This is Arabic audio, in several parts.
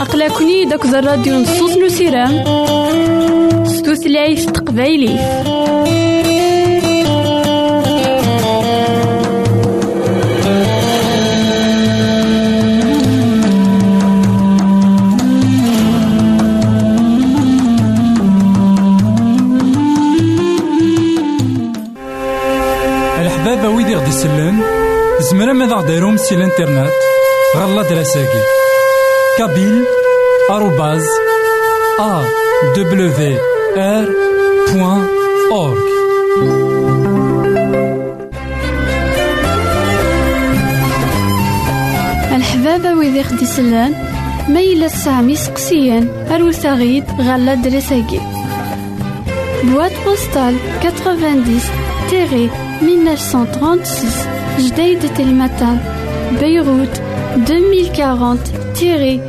أقلكني داك الراديو نصوص نسيرام ستوثلايف تقبايلي زمرا ماذا غديرهم سي الانترنت غالا دراساكي كابيل آروباز أ دبليو آر بوان أورك الحبابة ويدي خدي سلان ميلا سامي سقسيان أروساغيد غالا دراساكي بواد بوستال 90 تيري 1936 جديد تلمتان بيروت 2040 تيري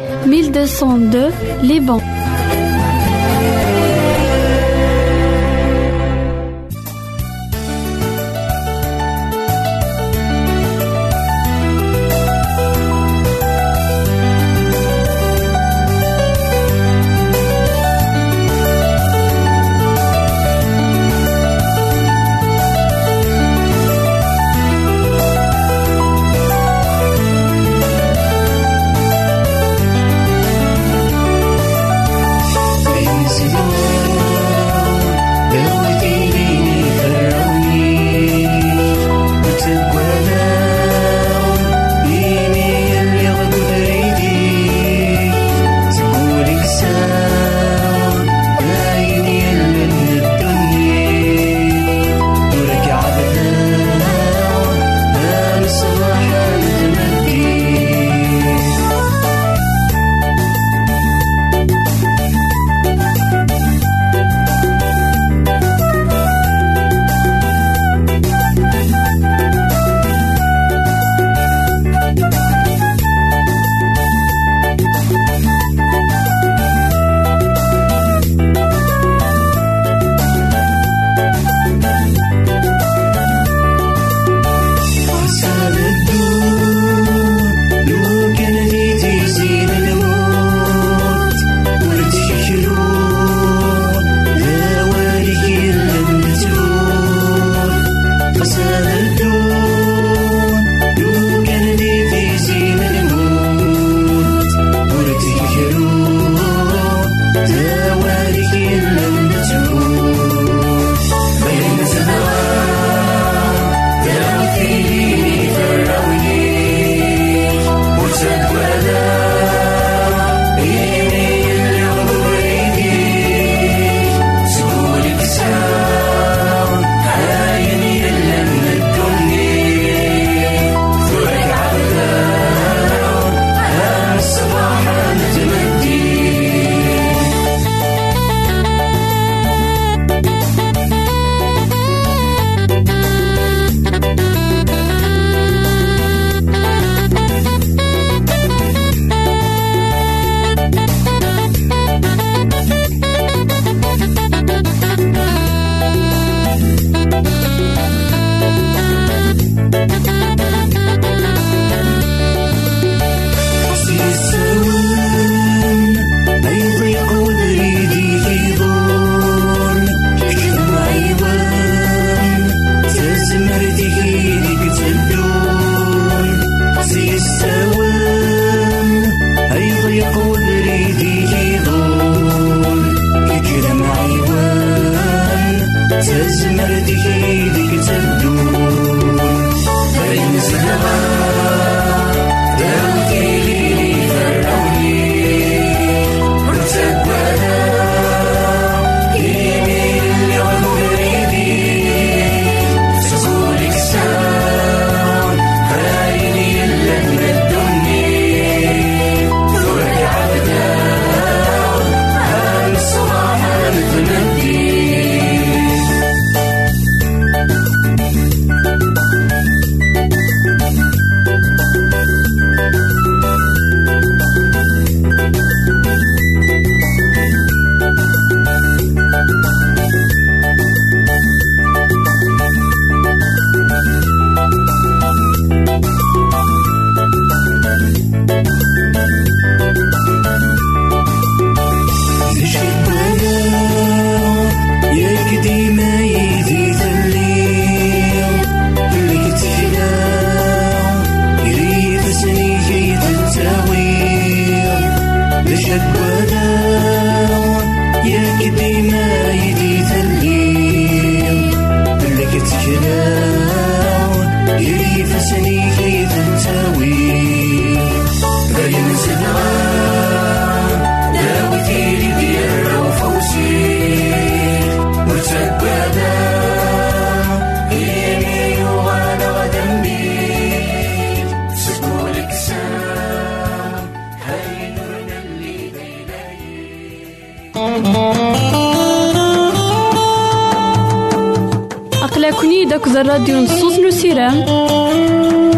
1202 لبنان داك الراديو نصوص نو سيرام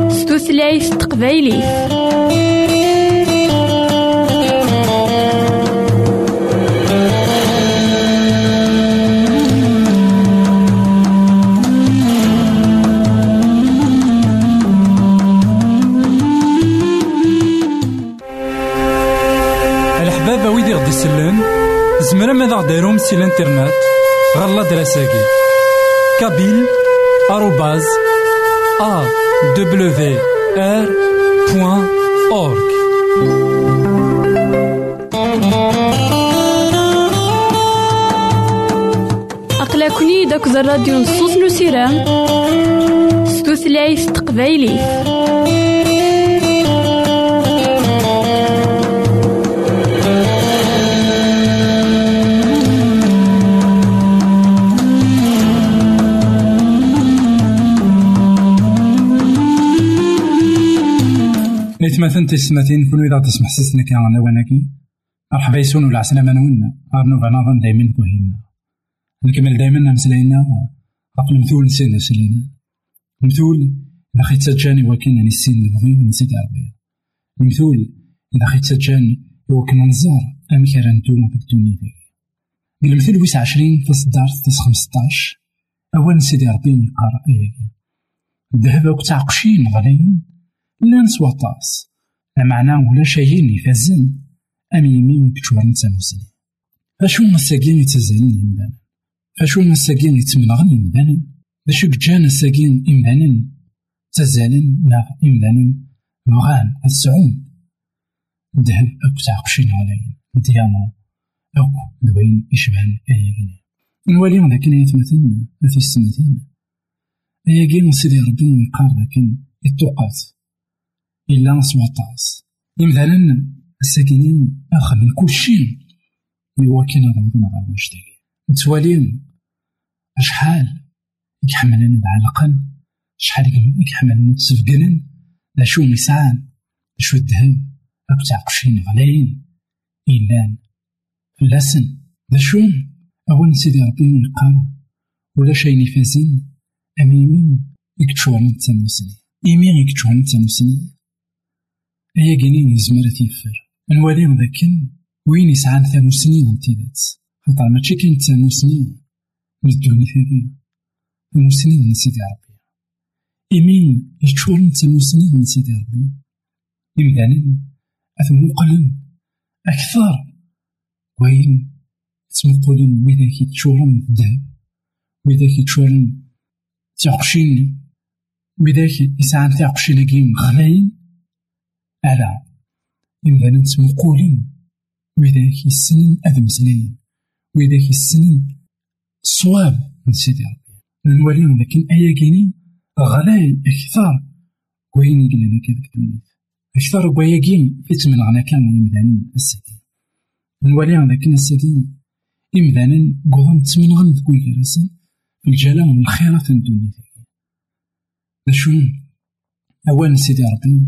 ستوثلايف تقبايلي. الحبابة ويدي غدي يسلن زمرا ماذا غديرهم سي الانترنت؟ غالا دراساكي. كابيل arrobase awr.org أقلكني داك الراديو نصوص نسيرام ستوثلايف تقبايلي مثلا تسمتين كون إذا تسمح سيسنا كان أنا وناكي مرحبا يسون ولا عسلامة نونا أرنو بنظن دايما كوهينا. نكمل دايما مسلاينا غاف المثول نسينا سلينا. المثول إذا خيت سجاني وكينا نسين نبغي ونسيت ربي المثول إذا خيت سجاني وكنا نزار أمي كان نتوما في الدنيا المثل ويس عشرين في صدار تس خمسطاش. أول سيدي ربي نقرأ إيه الذهب وكتعقشين غاليين. لا نسوى طاس. معناه ولا شيء يفزن أم يمين كتشور نتا مسلم. فاشو مساكين يتزالن يمدانا فاشو مساكين يتمنغن يمدانا باشو جان الساكين إمدانا. تزالن لا إمدانا. بغان السعون الذهب أكو تعقشين علي. ديانا. أكو دوين يشبهن نوالي ذاك يتمثلنا في السمتين أياكين سيدي ربي يقار ذاك التوقات إلا نسوى طاس إمثالا الساكنين أخ من كل شيء إوا كان ضوضنا غير واش نتوالين أشحال يحملنا بعلقا شحال يحملنا تسفقنا لا شو مسعان شو الذهب أك تعقشين غلاين إلا فلاسن. لا شو أول سيدي ربي يقال ولا شي نفازين أميمين يكتشوان نتسمسني إيمين يكتشوان نتسمسني أيا كيني نزمر تيفر نوالي ذاكن وين يسعان ثانو سنين من تيدات خاطر ماشي كاين ثانو سنين من الدنيا ثاني. ثانو سنين من سيدي ربي. إمين يتشور ثانو سنين من سيدي ربي. إمدانا أثموقلن أكثر. وين تمقولين ويداك يتشورن الذهب ويداك يتشورن تيعقشين ويداك يسعان تيعقشين كيم غلاين ألا إذا نتمقولين وإذاك يسنن أذ مسلاين وإذاك يسنن الصواب من سيدي ربي. نوليهم لكن أيا كيني غلاي أكثر وين يقلنا كذا كتونيت أكثر وياكين في تمن غنا كان يمدانين السكين نوليهم لكن السكين إمدانا قوضن تمن غن تكون كراسن في الجلال من الخيرات الدنيا. شو أولا سيدي ربي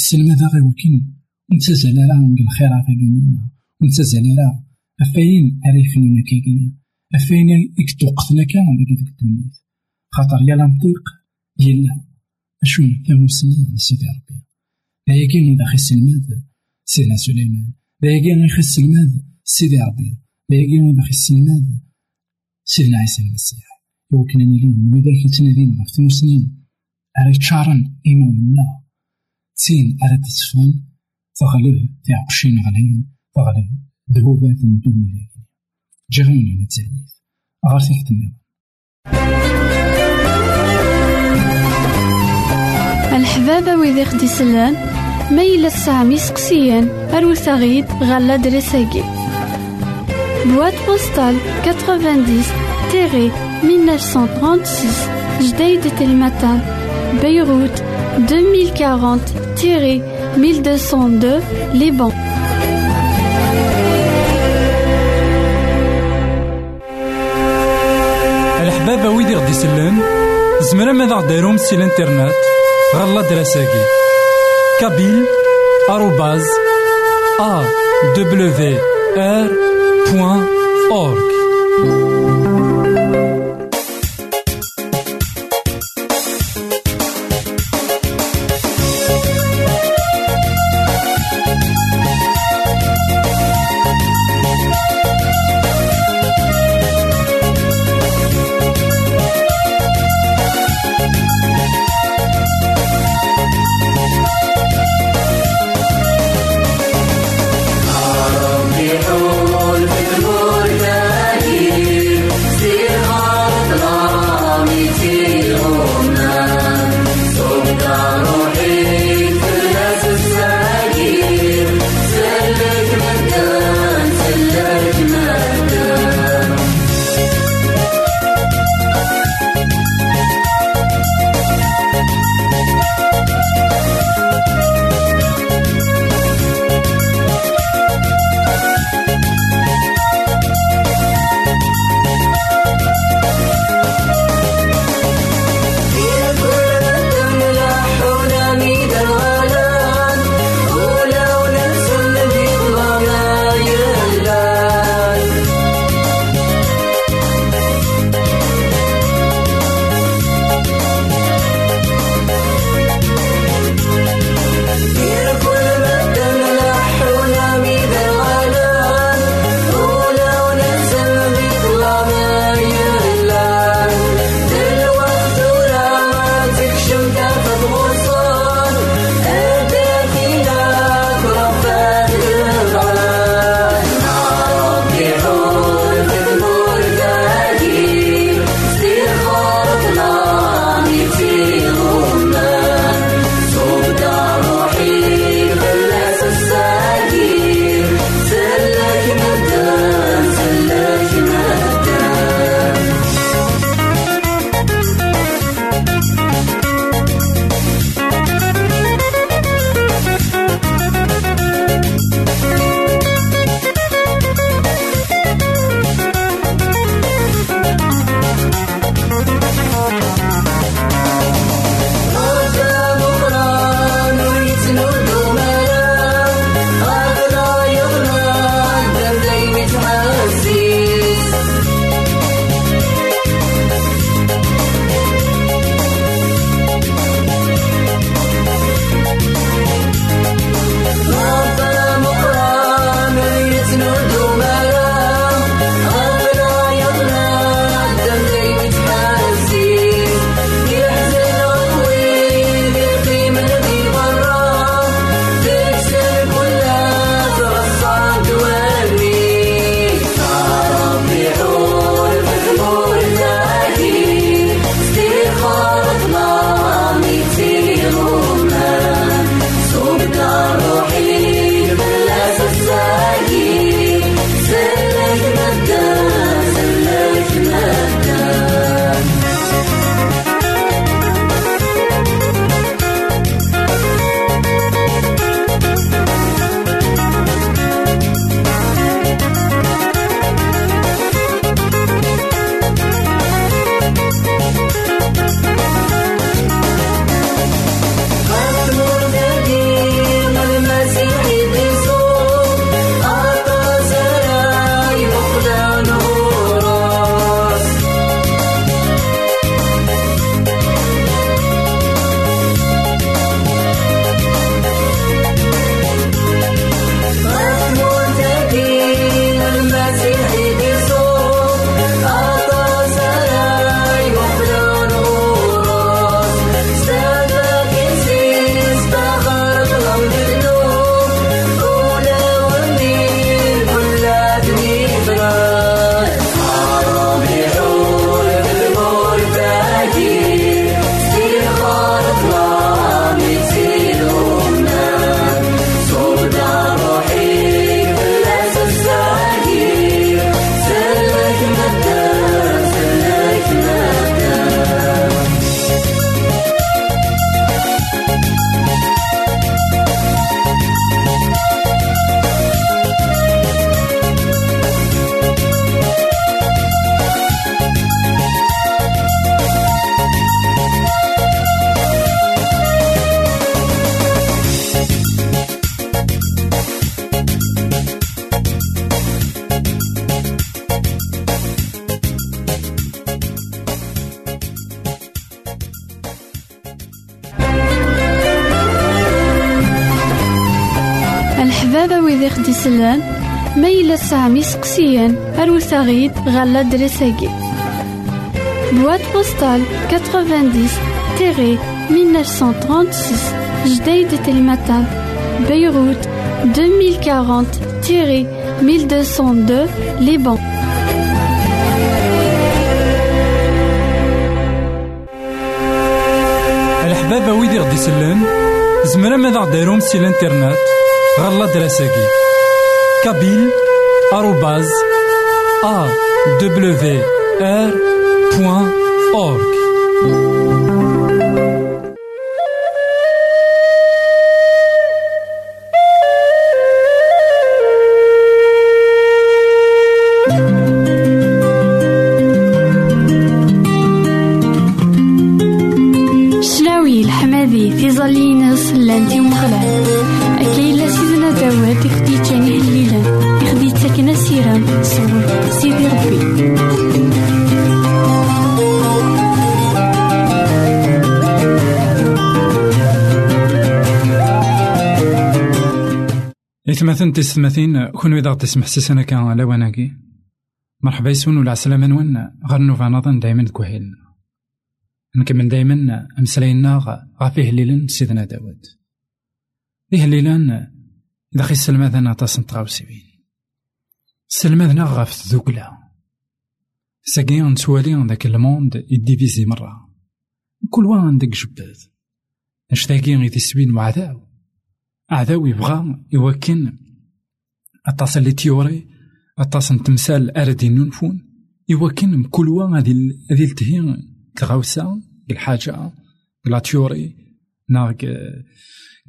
السلمة ذا غير وكين نتزال راه نقل الخير عفاقينينا ونتزال راه أفاين عريفين كاكينا أفاين إكتوقتنا كان داك ديك الدنيا خاطر يا لنطيق يلا. أشو تاموسني سيدي ربي. لا كاين إذا خي السلماد سيدنا سليمان. لا كاين إذا خي السلماد سيدي ربي. لا كاين إذا خي السلماد سيدنا عيسى المسيح. وكنا نيلين وإذا كي تنادينا في تموسنين على تشارن إيماننا. تين على تسفون تغلب تعقشين غلين تغلب ذهوبات من دون ملايين. جغين على غير تحت النظام الحبابة ويدي خدي سلان ميلا سامي سقسيان أروساغيد غالا دريساكي. بواد بوستال 90 تيري 1936 جديد تلمتان بيروت. 2040 تيري 1202 لبنان الحبابة ويدي غدي يسلن زمرا ماذا غديرهم سي الإنترنت غالا دراساكي كابيل آروباز أ دبليو آر بوان. سامي سقسيان أروساغيد غالا دريساكي بواد بوستال 90 تيري 1936 جديد تلمتان بيروت 2040 تيري 1202 لبنان الحبابة ويدي غدي سلان زمرا ماذا غديرهم سي الانترنت غالا دراساكي كابيل آروباز إثمثن تستمثين كون إذا تسمح سيسنا كان لواناكي مرحبا يسون ولا عسلامة نون غير نوفا نظن دايما كوهيلنا نكمل دايما مسلاينا غافيه ليلن سيدنا داود. ليه ليلان إذا خي سلماذنا تصنت غاوسيبين سلماذنا غاف ذوكلا. ساقي نتوالي ذاك الموند يديفيزي مرة. كل وان عندك جباد. اش تاقي غيدي سبين وعداو عداو يبغى يوكن أطاس اللي تيوري أطاس تمثال أردي ننفون يوكن كل وان هذه هذه التهي الغوسة الحاجة لا تيوري ناغ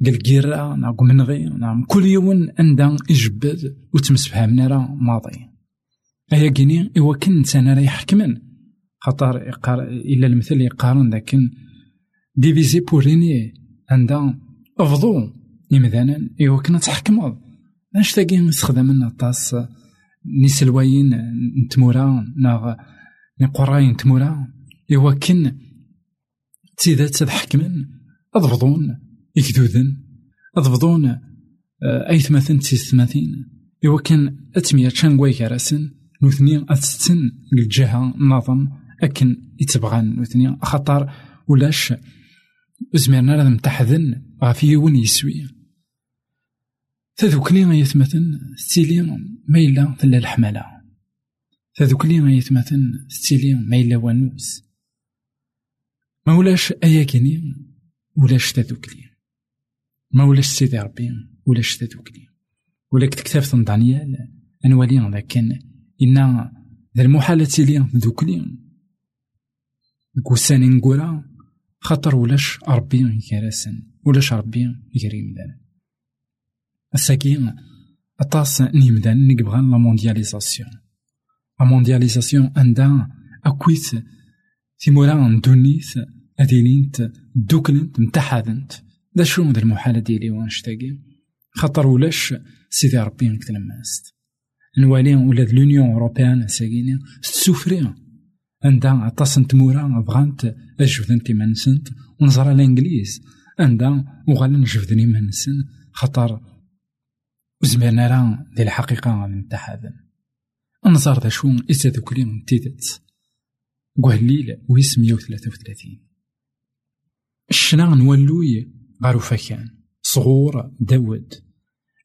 قلقيرا ناغ منغي نعم كل يوم عندها يجبد وتمسفهمنا راه ماضي. أيا كيني يوكن إنسان راه يحكمن خاطر يقار إلا المثل يقارن لكن ديفيزي بوريني عندها أفضو إمذانا يوكن تحكمض اش تاقي نستخدم طاس نسلواين نتمورا ناغ نقراين نتمورا يوكن تيدات تحكمن أضفضون إكدودن أضفضون أي ثماثن تيس ثماثين يوكن أتمية شانغواي كراسن نوثني أتستن الجهة نظم أكن يتبغان نوثني خطر ولاش زميرنا راه متحذن غافي يون يسوي تذوكلي يثمثن ستيلي ما إلا تلا الحمالة. تذوكلي يثمثن ستيلي ما إلا ونوس ما ولاش أيا كيني ولاش تذوكلي ما ولاش سيدي ربي ولاش تذوكلي ولك تكتاف دانيال أنوالي لكن إن ذا المحالة تيلي ذوكلي كوساني نقولا خاطر ولاش ربي يكراسن ولاش ربي يكريم دان الساكين أطاس نيمدان نيبغان لا موندياليزاسيون. لا موندياليزاسيون عندها أكويت تيمورا ندونيت أدينينت دوكلنت متحدنت دا شو ذا المحالة ديالي وأنشتاقي؟ خاطر ولاش سيدي ربي نكتلماست نوالي ولا لونيون أوروبيان ساكيني تسوفري عندها عطاس نتمورا بغانت أجبدن تيمانسنت ونزرا الإنجليز. عندها وغالا نجبدني منسن. خاطر وزمرنا راه ذي الحقيقة نتحدن نزار ذا شو إسا ذوكلي من تيدت قهليل ويس مية وثلاثة وثلاثين. الشنا نولوي غارو فكان؟ صغور داود.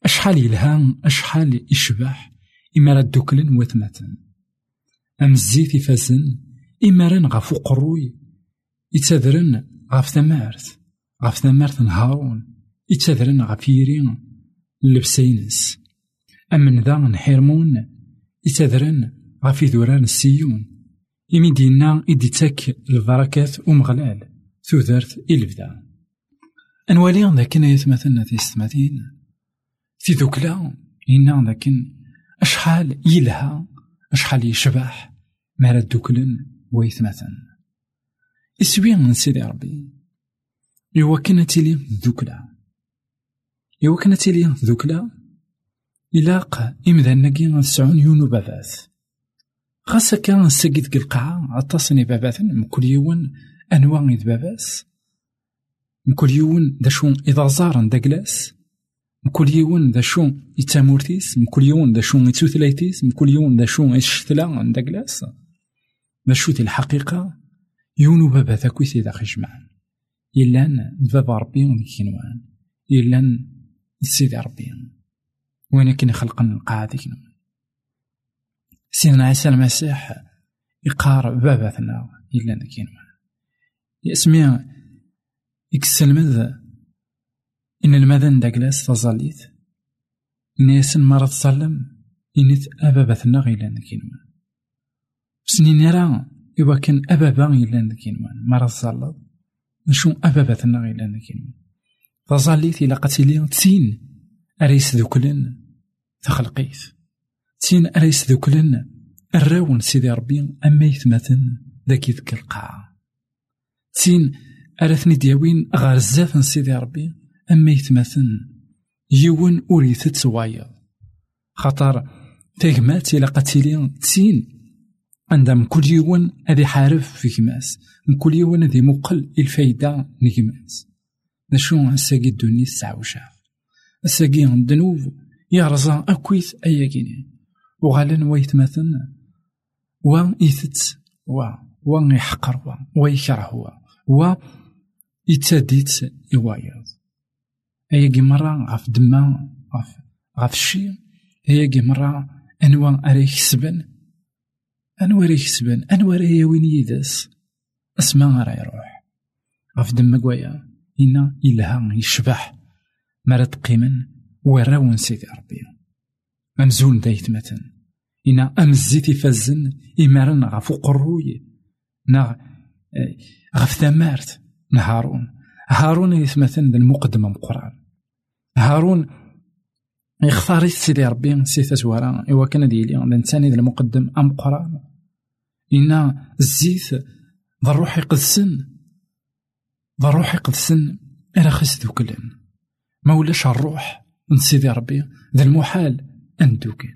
أشحال يلهان أشحال يشبح إما راه دوكلن وثمثن أم الزيت يفازن إما راه غاف قروي. يتذرن غاف ثمارث غاف ثمارث هارون يتذرن غاف يرين. اللبسينس أمن ذا نحيرمون يتذرن غاف ذوران السيون إمي دينا إدي تاك البركات ومغلال ثوثرت إلفدا أنوالي لكن يتمثلنا في ستماتين. في ذوكلا إنا لكن أشحال يلها أشحال يشبح ما دوكلن ويتمثل إسوي من سيدي ربي. إوا كنا تيلي ذوكلا. إوا كنا تيلي ذوكلا إلاق إمذا نقي نسعون يونو بابات خاصة كان ساقيت القاعة عطاسني بابات كل يوم أنواع إذ باباس كل يوم دا شو إذا زارن دا كلاس كل يوم ذا شو يتامورتيس كل يوم ذا شو يتوثلايتيس كل يوم ذا شو يشتلا عند كلاس ذا شو الحقيقة يونو بابا ثاكويث إذا خجمعان إلا بابا ربي ونكينوان إلا سيدي ربي وين كنا خلقنا القاعة سيدنا عيسى المسيح يقار باباتنا إلا نكينوان اسمي يكسلمذ إن المذن داكلاس تظليت إن يسن مرض تصلم إنت أبابتنا غيلا نكينوان سنين راه إوا كان أبابا إلا نكينوان مرض تصلت نشو أبابتنا غيلا نكينوان تظليت إلا قتلي تسين أريس ذوكلن تخلقيت تسين أريس ذوكلن الراون سيدي ربي أما يثمثن ذاك يذك القاعة تسين أرثني دياوين غار زاف سيدي ربي أما يتمثن يون أريد توايض خطر تيغمات إلا قتيلي تسين عندما كل يوم هذي حارف في كماس من كل يوم هذي مقل الفايدة نشو الساقي الدنيا وشاف الساقي الذنوب يرزا أكويث أيا كيني وغالا ويتمثل و يثت و و يحقر و ويكره و و يتاديت يوايض أياكي مرة غف دما غف غف الشي أياكي مرة أنوا أري يكسبن أنوا أري يكسبن أنوا أري وين يدس أسما راه يروح غف دما كوايا إنا إلها يشبح. مرات قيمن وراون سيدي ربي. أمزون دايت متن. إنا أمزيتي فزن إمارن غف قروي. نا غف ثمارت نهارون. هارون يثمثن ذا المقدمة القرآن هارون يختار سيدي ربي سي تزوارا إوا كان ديالي الإنسان ذا المقدم أم قرآن. إن الزيت ذا الروح يقدسن ذا الروح يقدسن إلى خس ذوكلن ما ولاش الروح من سيدي ربي ذا المحال أن دوكل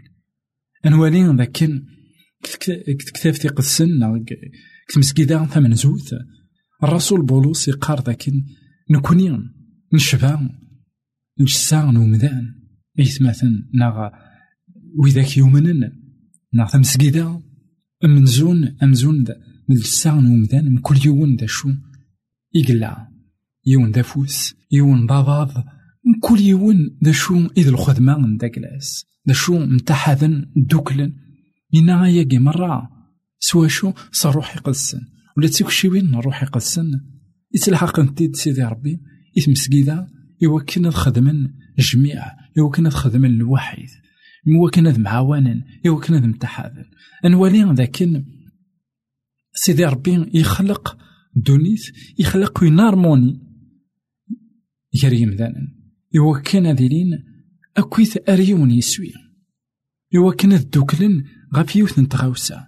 أنوالي ذاك كتافتي قدسن كتمسكيدا ثمن زوث الرسول بولس يقار ذاك نكوني نشبع نجسا نومدان إيثماثن ناغ وإذاك يومنن ناغ تمسكيدا أمنزون أمزون دا نجسا نومدان من كل يوم دا شو. إقلا يون دا فوس يون من كل يوم دا شو إذ الخدمة من دا كلاس. دا شو متحدن دوكلن. إنا ياقي مرة. سوا شو؟ صاروح يقدسن ولا تسيك شي وين نروح يقدسن يتلحق انتي سيدي ربي. إثمسكيدا يوكن الخدمن جميع يوكن الخدمن الوحيد. يوكن ذ معاونا يوكن ذ متحاذن أنوالي ذاكن. سيدي ربي يخلق دونيت يخلق وين هارموني. يري مذانا يوكن ذيلين أكويث أريون يسوي. يوكن الدوكلن غاف يوث نتغاوسا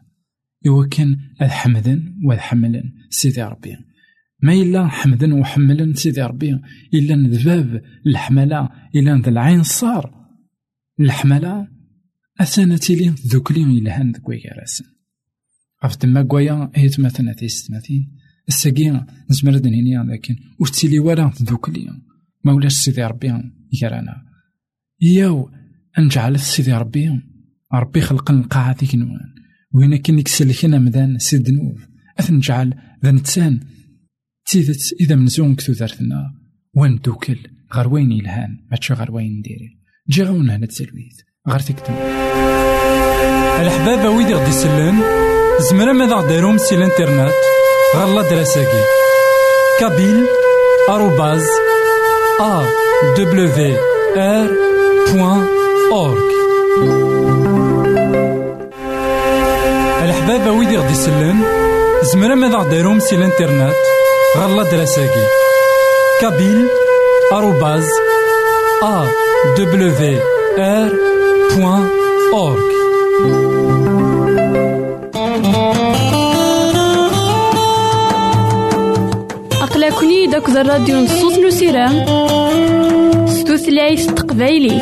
يوكن الحمدن والحملن سيدي ربي. ما إلا حمدا وحملا سيدي ربي. إلا ذباب الحملة إلا ذا العين صار. الحملة أثانا تيلي ذوكلي إلهان ذكوي راسن. غف تما كوايا هي تماثنا تيستماثين الساقي نزمر دنينيا لكن وتيلي ورا ذوكلي ما ولاش سيدي ربي يرانا. ياو نجعل سيدي ربي. ربي خلق القاعة ذيك نوان. وين كان يكسلكنا مدان سيد نوف. أثنجعل ذا نتسان. تيدت إذا منزون كتو ذارتنا وان دوكل غير وين يلهان. ماتش غير وين نديري. جي غون هنا تسلويت. غير تكتم. الحبابة ويدي غدي يسلم زمرا ماذا غديرهم؟ سي الانترنت غالا دراساكي كابيل آروباز أ دبليو آر بوان أورك الحبابة ويدي غدي يسلم زمرا ماذا غديرهم سي الإنترنت؟ غالا دراساكي كابيل آروباز أ دبليو آر بوان أورك أقلكني داك الراديو نصوص نسيرام ستوثلايف تقبايلي